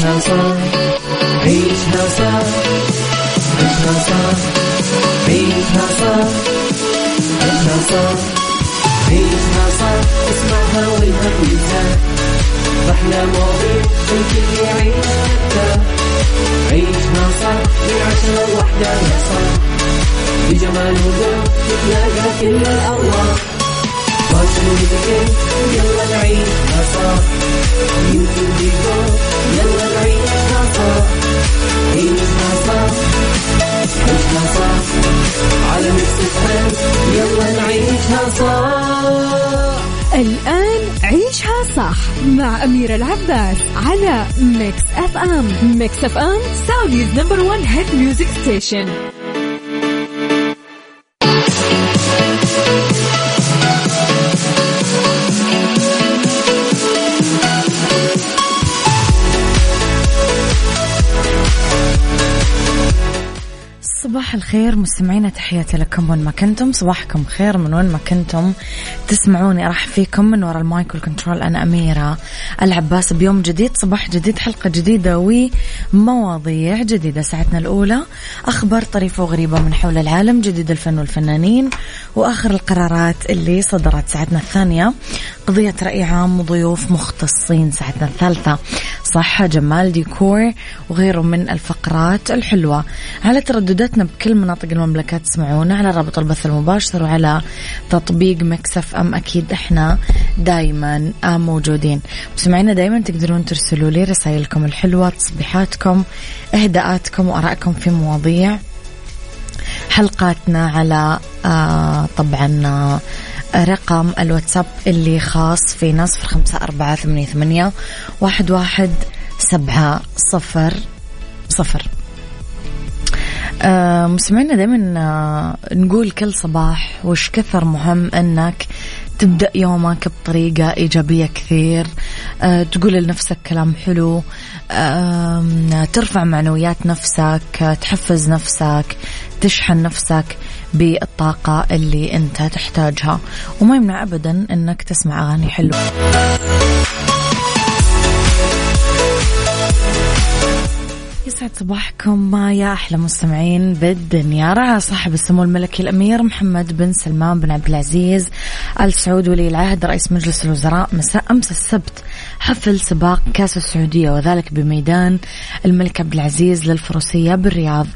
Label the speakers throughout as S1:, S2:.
S1: عيشها صح عيشها صح عيشها صح عيشها صح عيشها صح عيشها صح اسمعها والهم ينزاح أحلى مواضيع الكل يعيش ترتاح عيشها صح من عشرة لوحدة يا صاح بجمال وذوق تتلاقى كل الأرواح واتيكيت يلا نعيشها صح يلا نعيشها صح عيشها صح عيشها صح على Mix يلا نعيشها صح
S2: الآن عيشها صح مع أميرة العباس على Mix FM Mix FM Saudi's number one hit music station
S3: صباح الخير مستمعينا تحياتي لكم وين ما كنتم. صباحكم خير من وين ما كنتم. تسمعوني أرحب فيكم من وراء المايك وال control أنا أميرة العباس. بيوم جديد صباح جديد حلقة جديدة ومواضيع جديدة. ساعتنا الأولى أخبار طريفة وغريبة من حول العالم جديد الفن والفنانين وآخر القرارات اللي صدرت ساعتنا الثانية. قضية رأي عام وضيوف مختصين ساعتنا الثالثة. صحة جمال ديكور وغيره من الفقرات الحلوة. على تردداتنا بكل مناطق المملكة تسمعونا على رابط البث المباشر وعلى تطبيق مكسف أم. أكيد إحنا دايما موجودين. مستمعينا دايما تقدرون ترسلوا لي رسائلكم الحلوة تصبيحاتكم إهداءاتكم وأرائكم في مواضيع حلقاتنا على آه طبعا آه رقم الواتساب اللي خاص في نصف خمسة أربعة ثمانية, ثمانية واحد, واحد سبعة صفر صفر. آه مستمعينا دائما آه نقول كل صباح وش كثر مهم إنك تبدأ يومك بطريقة إيجابية كثير. أه تقول لنفسك كلام حلو أه ترفع معنويات نفسك تحفز نفسك تشحن نفسك بالطاقة اللي أنت تحتاجها. وما يمنع أبدا أنك تسمع أغاني حلوة. يسعد صباحكم يا أحلى مستمعين بالدنيا. رعى صاحب السمو الملكي الأمير محمد بن سلمان بن عبد العزيز آل سعود ولي العهد رئيس مجلس الوزراء مساء أمس السبت. حفل سباق كأس السعودية وذلك بميدان الملك عبد العزيز للفروسية بالرياض.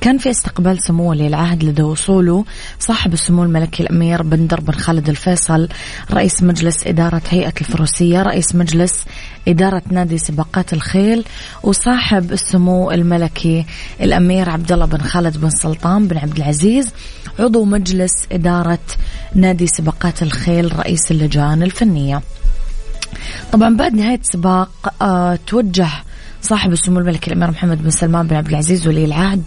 S3: كان في استقبال سمو ولي العهد لدى وصوله صاحب السمو الملكي الأمير بندر بن خالد الفيصل رئيس مجلس إدارة هيئة الفروسية رئيس مجلس إدارة نادي سباقات الخيل وصاحب السمو الملكي الأمير عبد الله بن خالد بن سلطان بن عبد العزيز عضو مجلس إدارة نادي سباقات الخيل رئيس اللجان الفنية. طبعا بعد نهاية السباق آه توجه صاحب السمو الملكي الأمير محمد بن سلمان بن عبد العزيز ولي العهد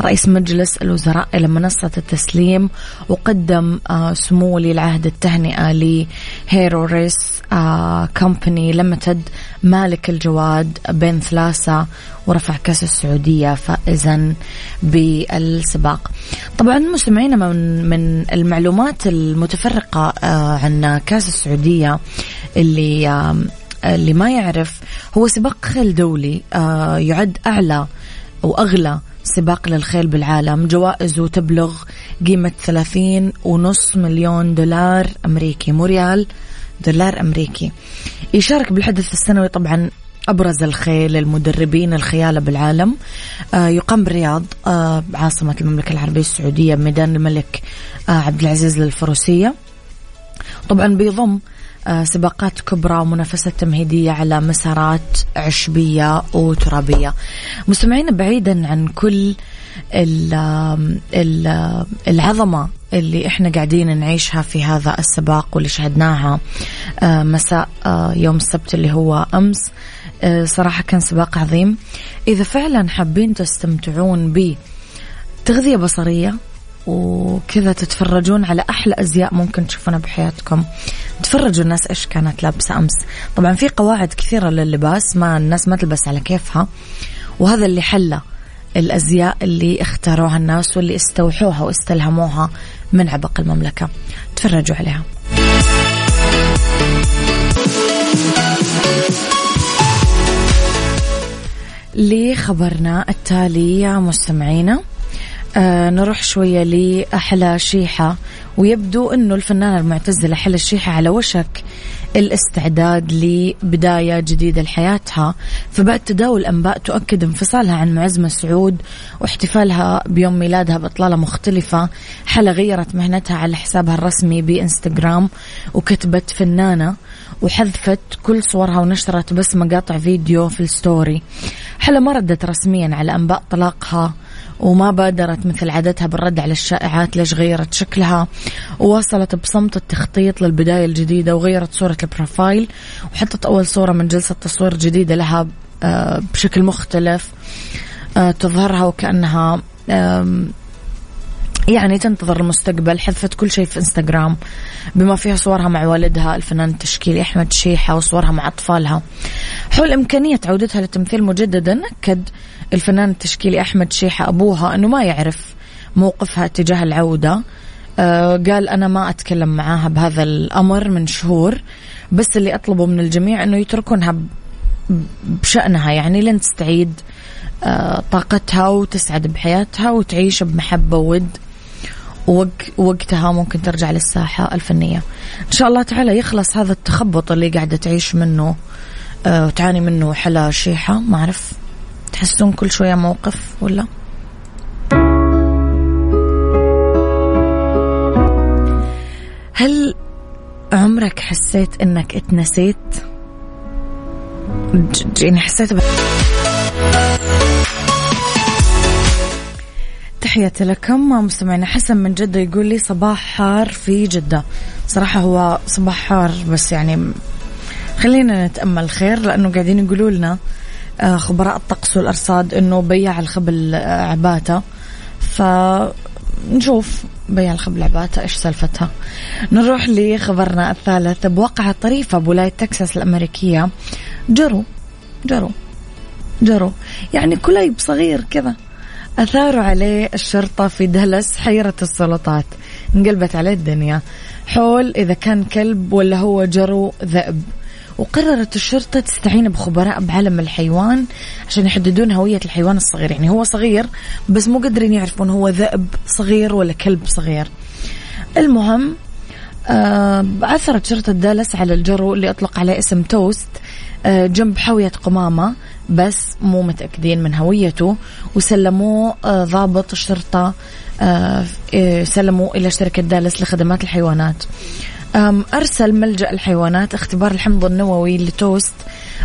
S3: رئيس مجلس الوزراء إلى منصة التسليم وقدم آه سمو ولي العهد التهنئة ل Hiroo Race آه Company Limited مالك الجواد Panthalassa ورفع كأس السعودية فائزا بالسباق. طبعا مستمعينا من من المعلومات المتفرقة آه عن كأس السعودية اللي اللي ما يعرف هو سباق خيل دولي آه يعد أعلى أو أغلى سباق للخيل بالعالم جوائزه تبلغ قيمة ثلاثين ونص مليون دولار أمريكي مو ريال دولار أمريكي. يشارك بالحدث السنوي طبعا أبرز الخيل المدربين الخيالة بالعالم. آه يقام بالرياض آه عاصمة المملكة العربية السعودية ميدان الملك آه عبد العزيز للفروسية طبعا بيضم سباقات كبرى ومنافسات تمهيدية على مسارات عشبية وترابية. مستمعين بعيدا عن كل العظمة اللي إحنا قاعدين نعيشها في هذا السباق واللي شهدناها مساء يوم السبت اللي هو أمس. صراحة كان سباق عظيم. إذا فعلا حابين تستمتعون بتغذية بصرية وكذا تتفرجون على أحلى أزياء ممكن تشوفونها بحياتكم. تفرجوا الناس إيش كانت لابسة أمس. طبعا في قواعد كثيرة لللباس ما الناس ما تلبس على كيفها وهذا اللي حله. الأزياء اللي اختاروها الناس واللي استوحوها واستلهموها من عبق المملكة. تفرجوا عليها. لخبرنا التالي يا مستمعينا آه نروح شوية لأحلى شيحة. ويبدو أنه الفنانة المعتزلة حلا الشيحة على وشك الاستعداد لبداية جديدة لحياتها. فبعد تداول أنباء تؤكد انفصالها عن معز مسعود واحتفالها بيوم ميلادها بإطلالة مختلفة. حلا غيرت مهنتها على حسابها الرسمي بإنستغرام وكتبت فنانة وحذفت كل صورها ونشرت بس مقاطع فيديو في ال story. حلا ما ردت رسميا على أنباء طلاقها. وما بادرت مثل عادتها بالرد على الشائعات ليش غيرت شكلها. وواصلت بصمت التخطيط للبداية الجديدة وغيرت صورة ال profile وحطت أول صورة من جلسة تصوير جديدة لها آه، بشكل مختلف آه، تظهرها وكأنها يعني تنتظر المستقبل حذفت كل شيء في إنستغرام بما فيها صورها مع والدها الفنان التشكيلي أحمد شيحة وصورها مع أطفالها. حول إمكانية عودتها للتمثيل مجددا أكد الفنان التشكيلي أحمد شيحة أبوها أنه ما يعرف موقفها تجاه العودة. آه قال أنا ما أتكلم معاها بهذا الأمر من شهور بس اللي أطلبه من الجميع أنه يتركونها بشأنها يعني لين تستعيد آه طاقتها وتسعد بحياتها وتعيش بمحبة وود ووقتها ممكن ترجع للساحة الفنية. إن شاء الله تعالى يخلص هذا التخبط اللي قاعدة تعيش منه آه، وتعاني منه حلا شيحة ما أعرف. تحسون كل شوية موقف ولا؟ هل عمرك حسيت إنك اتنسيت؟ يعني حسيت تحياتي لكم. مستمعينا حسن من جدة يقول لي صباح حار في جدة. صراحة هو صباح حار بس يعني خلينا نتأمل خير لأنه قاعدين يقولوا لنا آه، خبراء الطقس والأرصاد أنه بياع الخبل آه، عباته فنشوف بياع الخبل عباته إيش سالفتها. نروح لخبرنا الثالث. بواقعة طريفة بولاية تكساس الأمريكية. جرو جرو جرو. يعني كليب صغير كذا. أثاروا عليه الشرطة في دالاس حيرة السلطات انقلبت عليه الدنيا. حول إذا كان كلب ولا هو جرو ذئب. وقررت الشرطة تستعين بخبراء بعلم الحيوان عشان يحددون هوية الحيوان الصغير. يعني هو صغير بس مو قادرين يعرفون هو ذئب صغير ولا كلب صغير. المهم آه عثرت شرطة دالس على الجرو اللي أطلق عليه اسم توست. جنب حاوية قمامة بس مو متأكدين من هويته وسلموه آه ضابط الشرطة آه سلموا إلى شركة دالس لخدمات الحيوانات. أرسل ملجأ الحيوانات اختبار الحمض النووي لتوست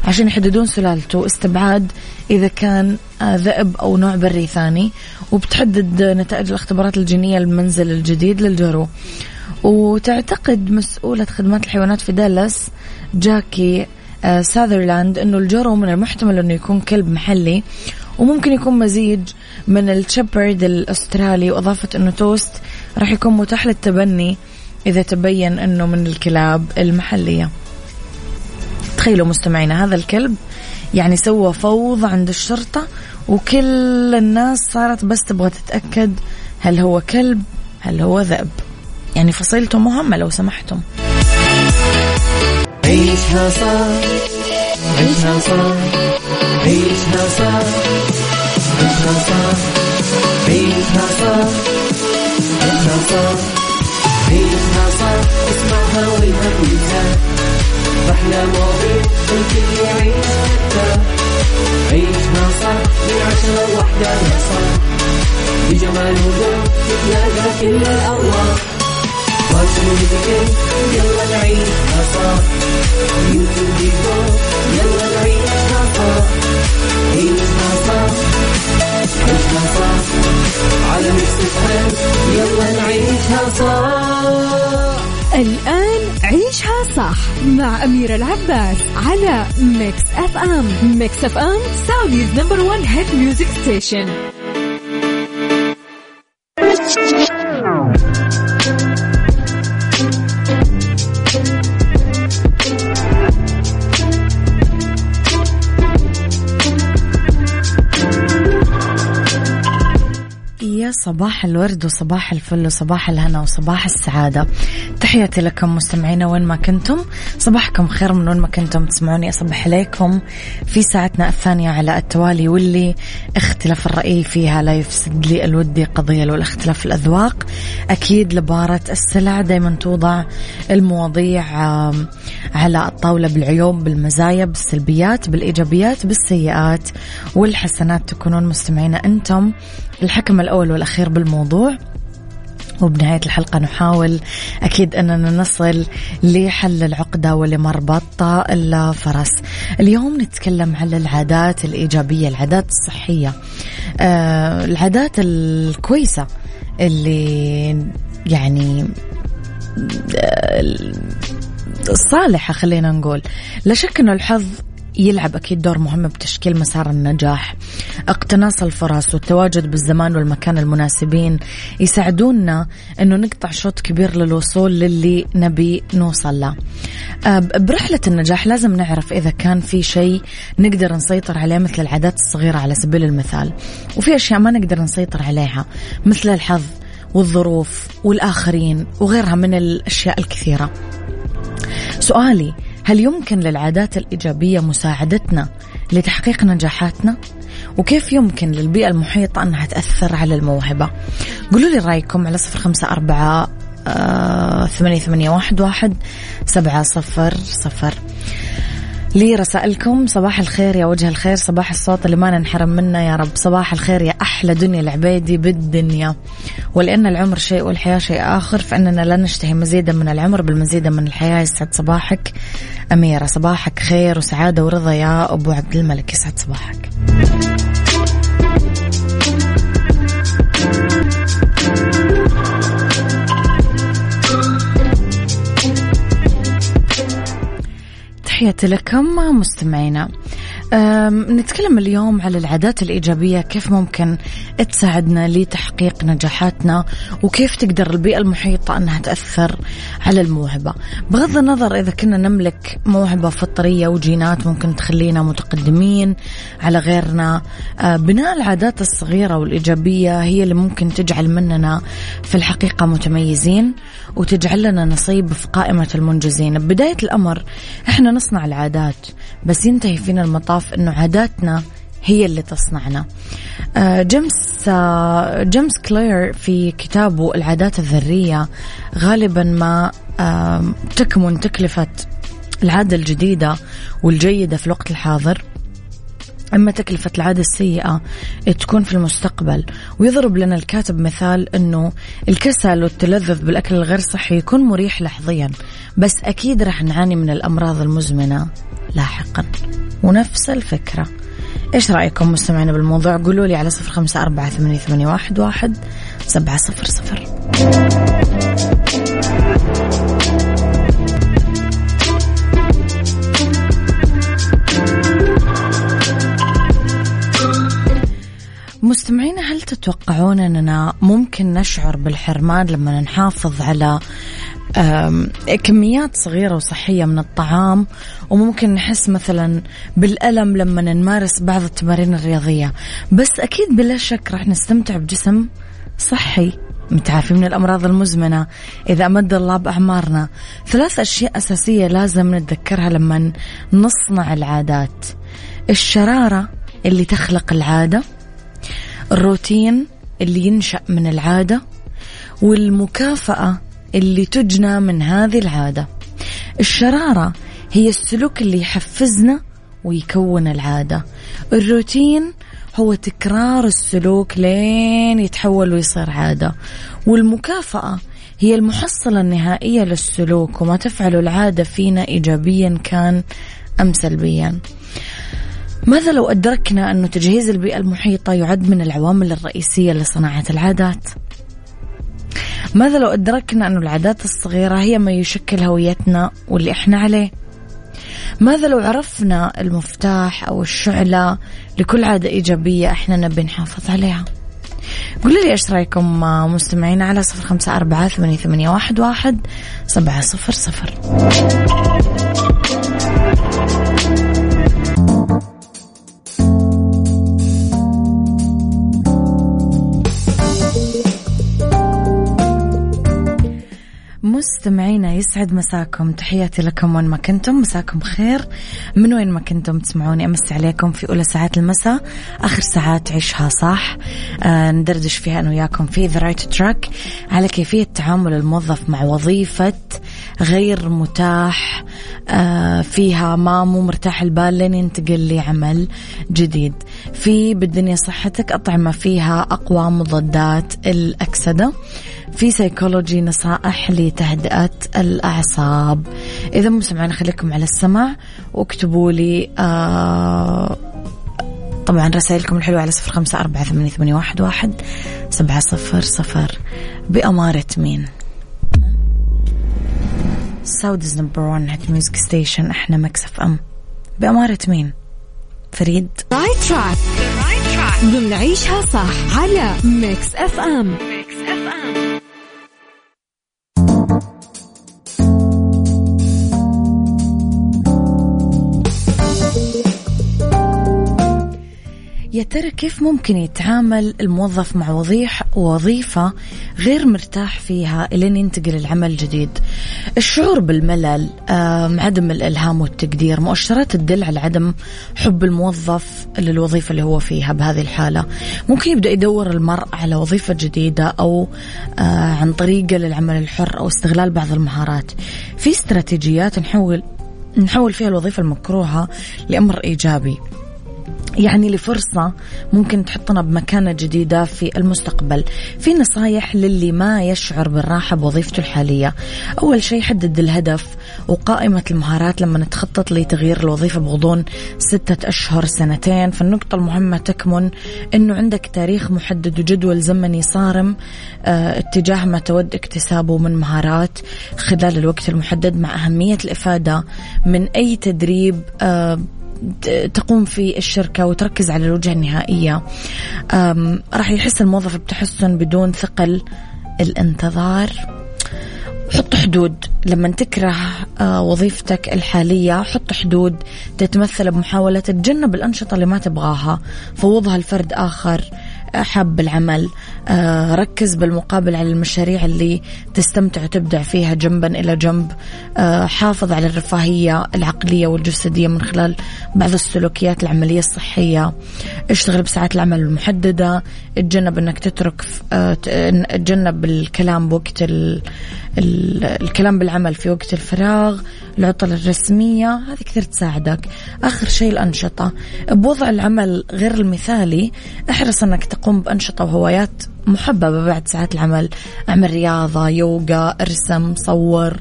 S3: عشان يحددون سلالته استبعاد إذا كان آه، ذئب أو نوع بري ثاني وبتحدد نتائج الاختبارات الجينية المنزل الجديد للجرو. وتعتقد مسؤولة خدمات الحيوانات في دالاس جاكي آه، ساذرلاند إنه الجرو من المحتمل إنه يكون كلب محلي وممكن يكون مزيج من ال Shepherd الأسترالي وأضافت إنه توست راح يكون متاح للتبني إذا تبين إنه من الكلاب المحلية. تخيلوا مستمعينا هذا الكلب يعني سوى فوضى عند الشرطة وكل الناس صارت بس تبغى تتأكد هل هو كلب هل هو ذئب. يعني فصيلته مهمة لو سمحتم. عيشها صح عيشها صح عيشها صح عيشها صح عيشها صح عيشها صح عيشها صح اسمعها والهم ينزاح أحلى مواضيع الكل يعيش عيشها صح من عشرة لوحدة يا صاح بجمال وذوق تتلاقى كل الأرواح. يلا نعيشها
S2: الآن عيشها صح مع أميرة العباس على Mix FM Mix FM Saudi's number one hit music station
S3: صباح الورد وصباح الفل وصباح الهنا وصباح السعادة. تحياتي لكم مستمعينا وين ما كنتم. صباحكم خير من وين ما كنتم تسمعوني. أصبح عليكم في ساعتنا الثانية على التوالي واللي اختلاف الرأي فيها لا يفسد لي الودي قضية لو الاختلاف الأذواق. أكيد لبارة السلع دايما توضع المواضيع على الطاولة بالعيوب بالمزايا بالسلبيات بالإيجابيات بالسيئات والحسنات. تكونون مستمعين أنتم الحكم الأول والأخير. بالموضوع. وبنهاية الحلقة نحاول أكيد أننا نصل لحل العقدة ولمربط الفرس اليوم نتكلم على العادات الإيجابية العادات الصحية. آه العادات الكويسة اللي يعني آه، الصالحة خلينا نقول. لا شك أنه الحظ يلعب أكيد دور مهم بتشكيل مسار النجاح. اقتناص الفرص والتواجد بالزمان والمكان المناسبين يساعدونا أنه نقطع شوط كبير للوصول للي نبي نوصل له. أه، برحلة النجاح لازم نعرف إذا كان في شيء نقدر نسيطر عليه مثل العادات الصغيرة على سبيل المثال. وفي أشياء ما نقدر نسيطر عليها مثل الحظ والظروف والآخرين وغيرها من الأشياء الكثيرة. سؤالي هل يمكن للعادات الإيجابية مساعدتنا لتحقيق نجاحاتنا؟ وكيف يمكن للبيئة المحيطة أنها تأثر على الموهبة؟ قولوا لي رأيكم على صفر خمسة أربعة آه، ثمانية ثمانية واحد واحد سبعة صفر صفر لي رسائلكم صباح الخير يا وجه الخير صباح الصوت اللي ما ننحرم منه يا رب صباح الخير يا أحلى دنيا العبيدي بالدنيا ولأن العمر شيء والحياة شيء آخر فإننا لا نشتهي مزيدا من العمر بالمزيد من الحياة. يسعد صباحك أميرة. صباحك خير وسعادة ورضا يا أبو عبد الملك. يسعد صباحك. تحياتي لكم مستمعينا. نتكلم اليوم على العادات الإيجابية كيف ممكن تساعدنا لتحقيق نجاحاتنا وكيف تقدر البيئة المحيطة أنها تأثر على الموهبة. بغض النظر إذا كنا نملك موهبة فطرية وجينات ممكن تخلينا متقدمين على غيرنا أه، بناء العادات الصغيرة والإيجابية هي اللي ممكن تجعل مننا في الحقيقة متميزين وتجعل لنا نصيب في قائمة المنجزين. ببداية الأمر إحنا نصنع العادات بس ينتهي فينا المطاف أنه عاداتنا هي اللي تصنعنا. آه، جيمس آه، جيمس كلير في كتابه العادات الذرية غالبا ما تكمن تكلفة العادة الجديدة والجيدة في الوقت الحاضر. أما تكلفة العادة السيئة تكون في المستقبل. ويضرب لنا الكاتب مثال أنه الكسل والتلذذ بالأكل الغير صحي يكون مريح لحظيا بس أكيد رح نعاني من الأمراض المزمنة لاحقا. ونفس الفكرة. إيش رأيكم مستمعين بالموضوع؟ قولوا لي على صفر خمسة أربعة ثمانية, واحد سبعة صفر صفر. تتوقعون أننا ممكن نشعر بالحرمان لما نحافظ على كميات صغيرة وصحية من الطعام وممكن نحس مثلا بالألم لما نمارس بعض التمارين الرياضية. بس أكيد بلا شك راح نستمتع بجسم صحي متعافي من الأمراض المزمنة إذا أمد الله بأعمارنا. ثلاث أشياء أساسية لازم نتذكرها لما نصنع العادات. الشرارة اللي تخلق العادة الروتين اللي ينشأ من العادة والمكافأة اللي تجنى من هذه العادة. الشرارة هي السلوك اللي يحفزنا ويكون العادة. الروتين هو تكرار السلوك لين يتحول ويصير عادة. والمكافأة هي المحصلة النهائية للسلوك وما تفعله العادة فينا إيجابيا كان أم سلبيا. ماذا لو أدركنا أن تجهيز البيئة المحيطة يعد من العوامل الرئيسية لصناعة العادات؟ ماذا لو أدركنا أن العادات الصغيرة هي ما يشكل هويتنا واللي إحنا عليه؟ ماذا لو عرفنا المفتاح أو الشعلة لكل عادة إيجابية إحنا نبي نحافظ عليها؟ قولوا لي إيش رأيكم مستمعين على صفر خمسة أربعة ثمانية, واحد سبعة صفر صفر. مستمعينا يسعد مساكم. تحياتي لكم وين ما كنتم. مساكم خير من وين ما كنتم تسمعوني أمسي عليكم في أولى ساعات المساء. آخر ساعات عيشها صح. آه ندردش فيها أنا وياكم في the right track على كيفية تعامل الموظف مع وظيفة غير متاح آه فيها ما مو مرتاح البال لين ينتقل لعمل جديد. في بالدنيا صحتك أطعمة فيها أقوى مضادات الأكسدة. في سيكولوجي نصائح لتهدئة الأعصاب. إذا مسمعين خليكم على السمع واكتبوا لي آه طبعا رسائلكم الحلوة على صفر خمسة أربعة ثمانية, ثمانية واحد, واحد سبعة صفر صفر. بأمارة مين؟ Saudi's number 1 hit music station إحنا Mix FM بأمارة مين؟ في
S2: the right track ضمن عيشها صح على ميكس اف ام
S3: يا ترى كيف ممكن يتعامل الموظف مع وظيف وظيفة غير مرتاح فيها إلين ينتقل لعمل الجديد الشعور بالملل عدم الإلهام والتقدير مؤشرات تدل على عدم حب الموظف للوظيفة اللي هو فيها بهذه الحالة. ممكن يبدأ يدور المرء على وظيفة جديدة أو آه، عن طريقة للعمل الحر أو استغلال بعض المهارات. في استراتيجيات نحول نحول فيها الوظيفة المكروهة لأمر إيجابي. يعني لفرصة ممكن تحطنا بمكانة جديدة في المستقبل. في نصايح للي ما يشعر بالراحة بوظيفته الحالية. أول شيء حدد الهدف وقائمة المهارات لما نتخطط لتغيير الوظيفة بغضون ستة أشهر سنتين. فالنقطة المهمة تكمن أنه عندك تاريخ محدد وجدول زمني صارم آه اتجاه ما تود اكتسابه من مهارات خلال الوقت المحدد مع أهمية الإفادة من أي تدريب آه تقوم في الشركة وتركز على الوجهة النهائية. راح يحس الموظف بتحسن بدون ثقل الانتظار. حط حدود. لما تكره آه، وظيفتك الحالية حط حدود. تتمثل بمحاولة تتجنب الأنشطة اللي ما تبغاها. فوضها لفرد آخر. حب العمل آه، ركز بالمقابل على المشاريع اللي تستمتع وتبدع فيها جنبا إلى جنب آه، حافظ على الرفاهية العقلية والجسدية من خلال بعض السلوكيات العملية الصحية اشتغل بساعات العمل المحددة اتجنب إنك تترك آه، اتجنب الكلام بوقت. ال... الكلام بالعمل في وقت الفراغ العطل الرسمية هذه كثير تساعدك آخر شيء الأنشطة بوضع العمل غير المثالي احرص أنك تقوم بأنشطة وهوايات محببة بعد ساعات العمل. أعمل رياضة يوغا أرسم صور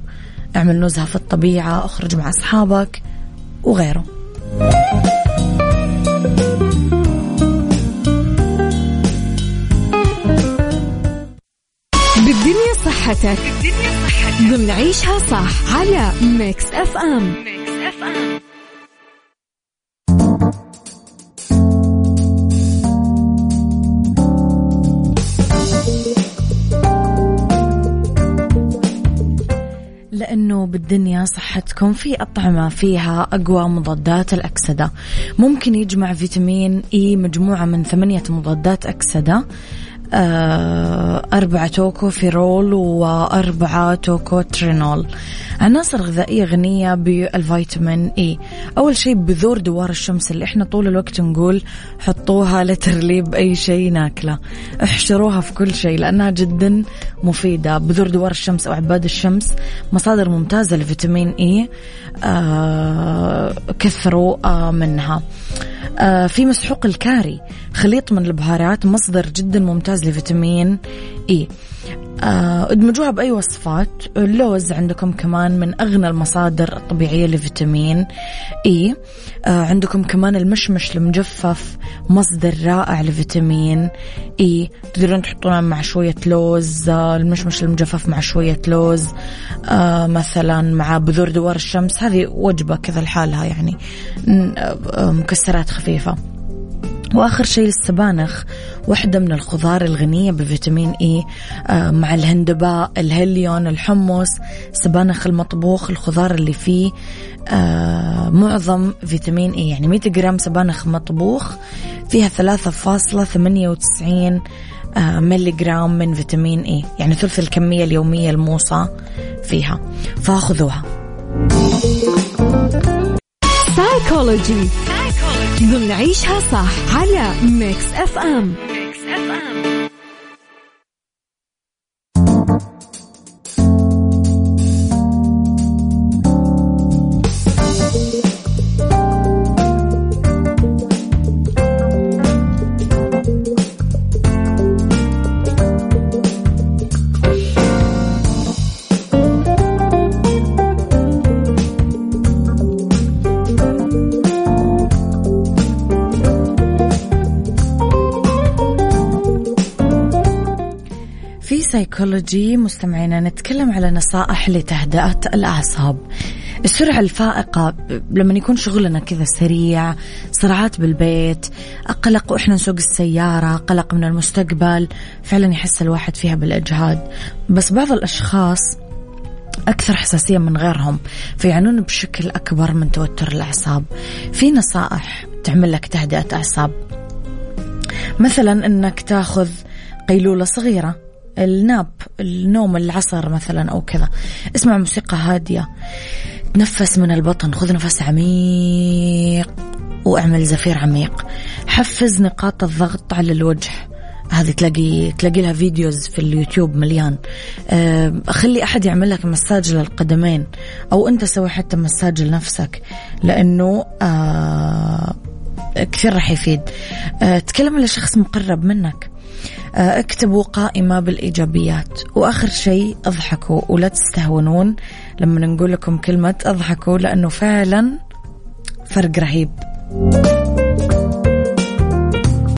S3: أعمل نزهة في الطبيعة أخرج مع أصحابك وغيره.
S2: بالدنيا صحتك. بالدنيا صحتك. ضمن عيشها صح على Mix FM. Mix FM.
S3: لأنه بالدنيا صحتكم في أطعمة فيها أقوى مضادات الأكسدة. ممكن يجمع فيتامين إي مجموعة من ثمانية مضادات أكسدة. أربعة توكوفيرول وأربعة توكوترينول. عناصر غذائية غنية بالفيتامين إي. أول شيء بذور دوار الشمس اللي إحنا طول الوقت نقول حطوها literally أي شيء ناكله. احشروها في كل شيء لأنها جدا مفيدة. بذور دوار الشمس أو عباد الشمس. مصادر ممتازة لفيتامين إي. آه كثروا آه منها. آه في مسحوق الكاري خليط من البهارات مصدر جدا ممتاز لفيتامين إي. آه، ادمجوها بأي وصفات. اللوز عندكم كمان من أغنى المصادر الطبيعية لفيتامين إي. آه، عندكم كمان المشمش المجفف مصدر رائع لفيتامين إي. تقدرون تحطونه مع شوية لوز آه، المشمش المجفف مع شوية لوز مثلا مع بذور دوار الشمس. هذه وجبة كذا لحالها يعني مكسرات خفيفة. وآخر شيء السبانخ واحدة من الخضار الغنية بفيتامين إي آه، مع الهندباء الهليون الحمص سبانخ المطبوخ الخضار اللي فيه آه، معظم فيتامين إي. يعني 100 جرام سبانخ مطبوخ فيها 3.98 آه، ملي جرام من فيتامين إي. يعني ثلث الكمية اليومية الموصى فيها. فخذوها
S2: سايكولوجي ضمن عيشها صح على Mix FM
S3: سايكولوجي مستمعينا نتكلم على نصائح لتهدئة الأعصاب. السرعة الفائقة لما يكون شغلنا كذا سريع صراعات بالبيت قلق وإحنا نسوق السيارة قلق من المستقبل فعلا يحس الواحد فيها بالإجهاد. بس بعض الأشخاص أكثر حساسية من غيرهم فيعانون بشكل أكبر من توتر الأعصاب. في نصائح تعمل لك تهدئة أعصاب؟ مثلا أنك تاخذ قيلولة صغيرة. ال nap النوم العصر مثلا أو كذا. اسمع موسيقى هادية. تنفس من البطن. خذ نفس عميق واعمل زفير عميق. حفز نقاط الضغط على الوجه. هذه تلاقي تلاقي لها videos في اليوتيوب مليان. آه، خلي أحد يعمل لك مساج للقدمين. أو أنت سوي حتى مساج لنفسك. لأنه آه كثير راح يفيد. آه تكلم لشخص مقرب منك. اكتبوا قائمة بالإيجابيات. وآخر شيء اضحكوا ولا تستهونون. لما نقول لكم كلمة اضحكوا لأنه فعلا فرق رهيب.